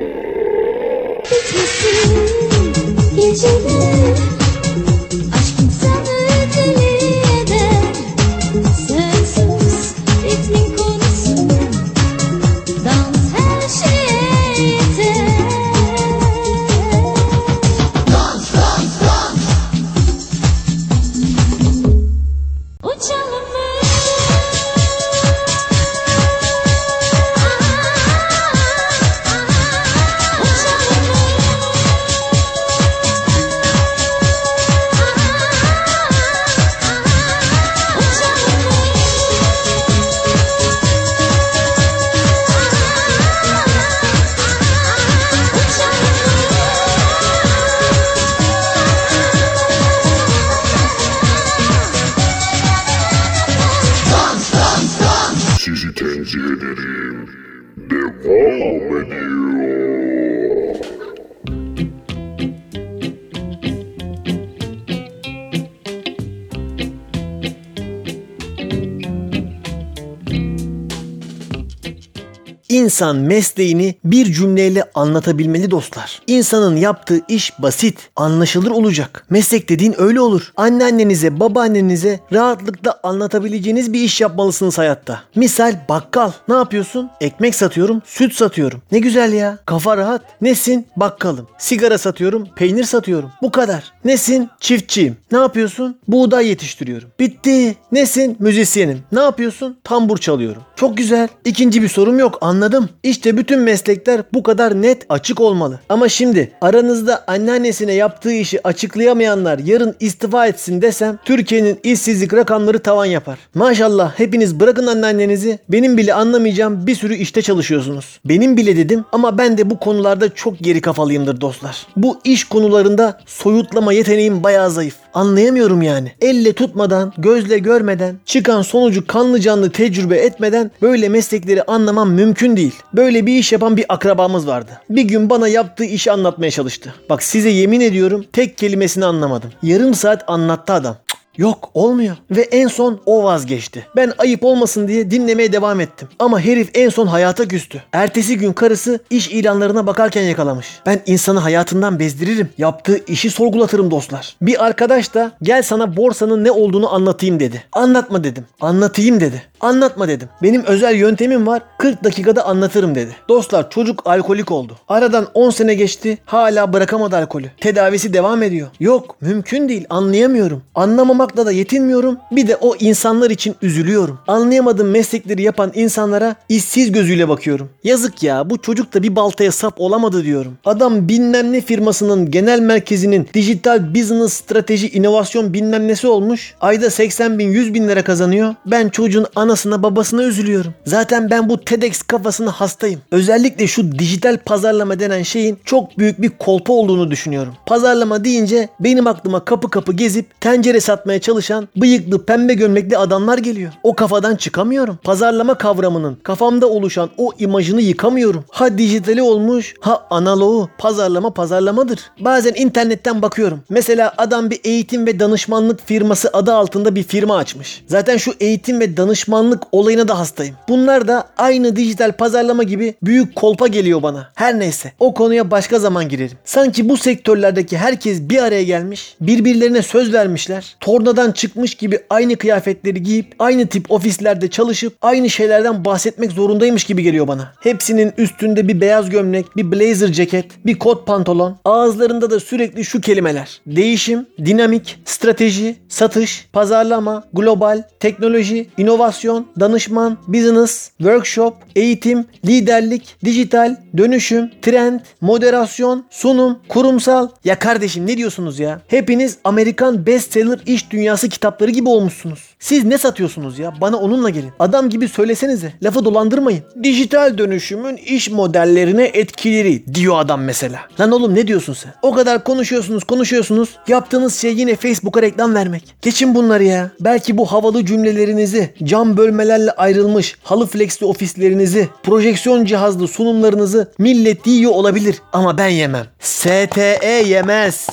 İnsan mesleğini bir cümleyle anlatabilmeli dostlar. İnsanın yaptığı iş basit, anlaşılır olacak. Meslek dediğin öyle olur. Anneannenize, babaannenize rahatlıkla anlatabileceğiniz bir iş yapmalısınız hayatta. Misal bakkal. Ne yapıyorsun? Ekmek satıyorum, süt satıyorum. Ne güzel ya. Kafa rahat. Nesin? Bakkalım. Sigara satıyorum, peynir satıyorum. Bu kadar. Nesin? Çiftçiyim. Ne yapıyorsun? Buğday yetiştiriyorum. Bitti. Nesin? Müzisyenim. Ne yapıyorsun? Tambur çalıyorum. Çok güzel. İkinci bir sorum yok. Anladım. İşte bütün meslekler bu kadar net açık olmalı. Ama şimdi aranızda anneannesine yaptığı işi açıklayamayanlar yarın istifa etsin desem Türkiye'nin işsizlik rakamları tavan yapar. Maşallah hepiniz bırakın anneannenizi benim bile anlamayacağım bir sürü işte çalışıyorsunuz. Benim bile dedim ama ben de bu konularda çok geri kafalıyımdır dostlar. Bu iş konularında soyutlama yeteneğim bayağı zayıf. Anlayamıyorum yani. Elle tutmadan, gözle görmeden, çıkan sonucu kanlı canlı tecrübe etmeden böyle meslekleri anlamam mümkün değil. Böyle bir iş yapan bir akrabamız vardı. Bir gün bana yaptığı işi anlatmaya çalıştı. Bak size yemin ediyorum tek kelimesini anlamadım. Yarım saat anlattı adam. Yok olmuyor. Ve en son o vazgeçti. Ben ayıp olmasın diye dinlemeye devam ettim. Ama herif en son hayata küstü. Ertesi gün karısı iş ilanlarına bakarken yakalamış. Ben insanı hayatından bezdiririm. Yaptığı işi sorgulatırım dostlar. Bir arkadaş da gel sana borsanın ne olduğunu anlatayım dedi. Anlatma dedim. Anlatayım dedi. Anlatma dedim. Benim özel yöntemim var. 40 dakikada anlatırım dedi. Dostlar çocuk alkolik oldu. Aradan 10 sene geçti. Hala bırakamadı alkolü. Tedavisi devam ediyor. Yok mümkün değil. Anlayamıyorum. Anlamamakla da yetinmiyorum. Bir de o insanlar için üzülüyorum. Anlayamadığım meslekleri yapan insanlara işsiz gözüyle bakıyorum. Yazık ya bu çocuk da bir baltaya sap olamadı diyorum. Adam bilmem ne firmasının genel merkezinin dijital business strateji inovasyon bilmem nesi olmuş. Ayda 80 bin 100 bin lira kazanıyor. Ben çocuğun anasına babasına üzülüyorum. Zaten ben bu TEDx kafasına hastayım. Özellikle şu dijital pazarlama denen şeyin çok büyük bir kolpa olduğunu düşünüyorum. Pazarlama deyince benim aklıma kapı kapı gezip tencere satmaya çalışan bıyıklı pembe gömlekli adamlar geliyor. O kafadan çıkamıyorum. Pazarlama kavramının kafamda oluşan o imajını yıkamıyorum. Ha dijitali olmuş ha analoğu. Pazarlama pazarlamadır. Bazen internetten bakıyorum. Mesela adam bir eğitim ve danışmanlık firması adı altında bir firma açmış. Zaten şu eğitim ve danışmanlık olayına da hastayım. Bunlar da aynı dijital pazarlama gibi büyük kolpa geliyor bana. Her neyse o konuya başka zaman girerim. Sanki bu sektörlerdeki herkes bir araya gelmiş, birbirlerine söz vermişler. Tornadan çıkmış gibi aynı kıyafetleri giyip aynı tip ofislerde çalışıp aynı şeylerden bahsetmek zorundaymış gibi geliyor bana. Hepsinin üstünde bir beyaz gömlek, bir blazer ceket, bir kot pantolon. Ağızlarında da sürekli şu kelimeler. Değişim, dinamik, strateji, satış, pazarlama, global, teknoloji, inovasyon motivasyon, danışman, business, workshop, eğitim, liderlik, dijital, dönüşüm, trend, moderasyon, sunum, kurumsal. Ya kardeşim ne diyorsunuz ya? Hepiniz Amerikan bestseller iş dünyası kitapları gibi olmuşsunuz. Siz ne satıyorsunuz ya? Bana onunla gelin. Adam gibi söylesenize. Lafı dolandırmayın. Dijital dönüşümün iş modellerine etkileri diyor adam mesela. Lan oğlum ne diyorsun sen? O kadar konuşuyorsunuz konuşuyorsunuz. Yaptığınız şey yine Facebook'a reklam vermek. Geçin bunları ya. Belki bu havalı cümlelerinizi, cam bölmelerle ayrılmış halı flexli ofislerinizi, projeksiyon cihazlı sunumlarınızı millet yiyor olabilir. Ama ben yemem. STE yemez.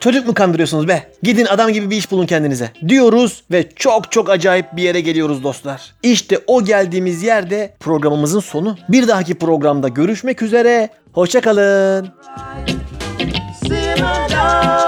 Çocuk mu kandırıyorsunuz be? Gidin adam gibi bir iş bulun kendinize. Diyoruz ve çok çok acayip bir yere geliyoruz dostlar. İşte o geldiğimiz yerde programımızın sonu. Bir dahaki programda görüşmek üzere. Hoşçakalın. Simmer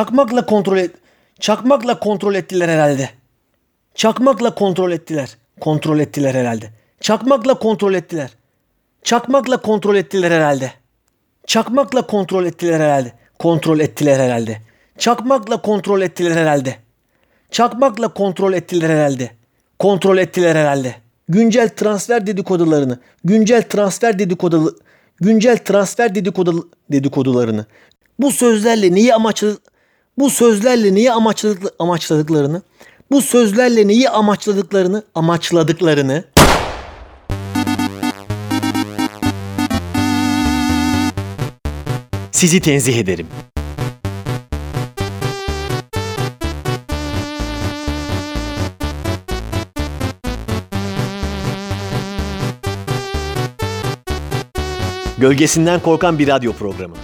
Çakmakla kontrol et. Çakmakla kontrol ettiler herhalde. Çakmakla kontrol ettiler. Kontrol ettiler herhalde. Çakmakla kontrol ettiler. Çakmakla kontrol ettiler herhalde. Çakmakla kontrol ettiler herhalde. Kontrol ettiler herhalde. Çakmakla kontrol ettiler herhalde. Çakmakla kontrol ettiler herhalde. Kontrol ettiler herhalde. Güncel transfer dedikodularını, güncel transfer dedikodu güncel transfer dedikodu dedikodularını. Bu sözlerle neyi amaçladı bu sözlerle neyi amaçladık, amaçladıklarını, bu sözlerle neyi amaçladıklarını, amaçladıklarını sizi tenzih ederim. Gölgesinden korkan bir radyo programı.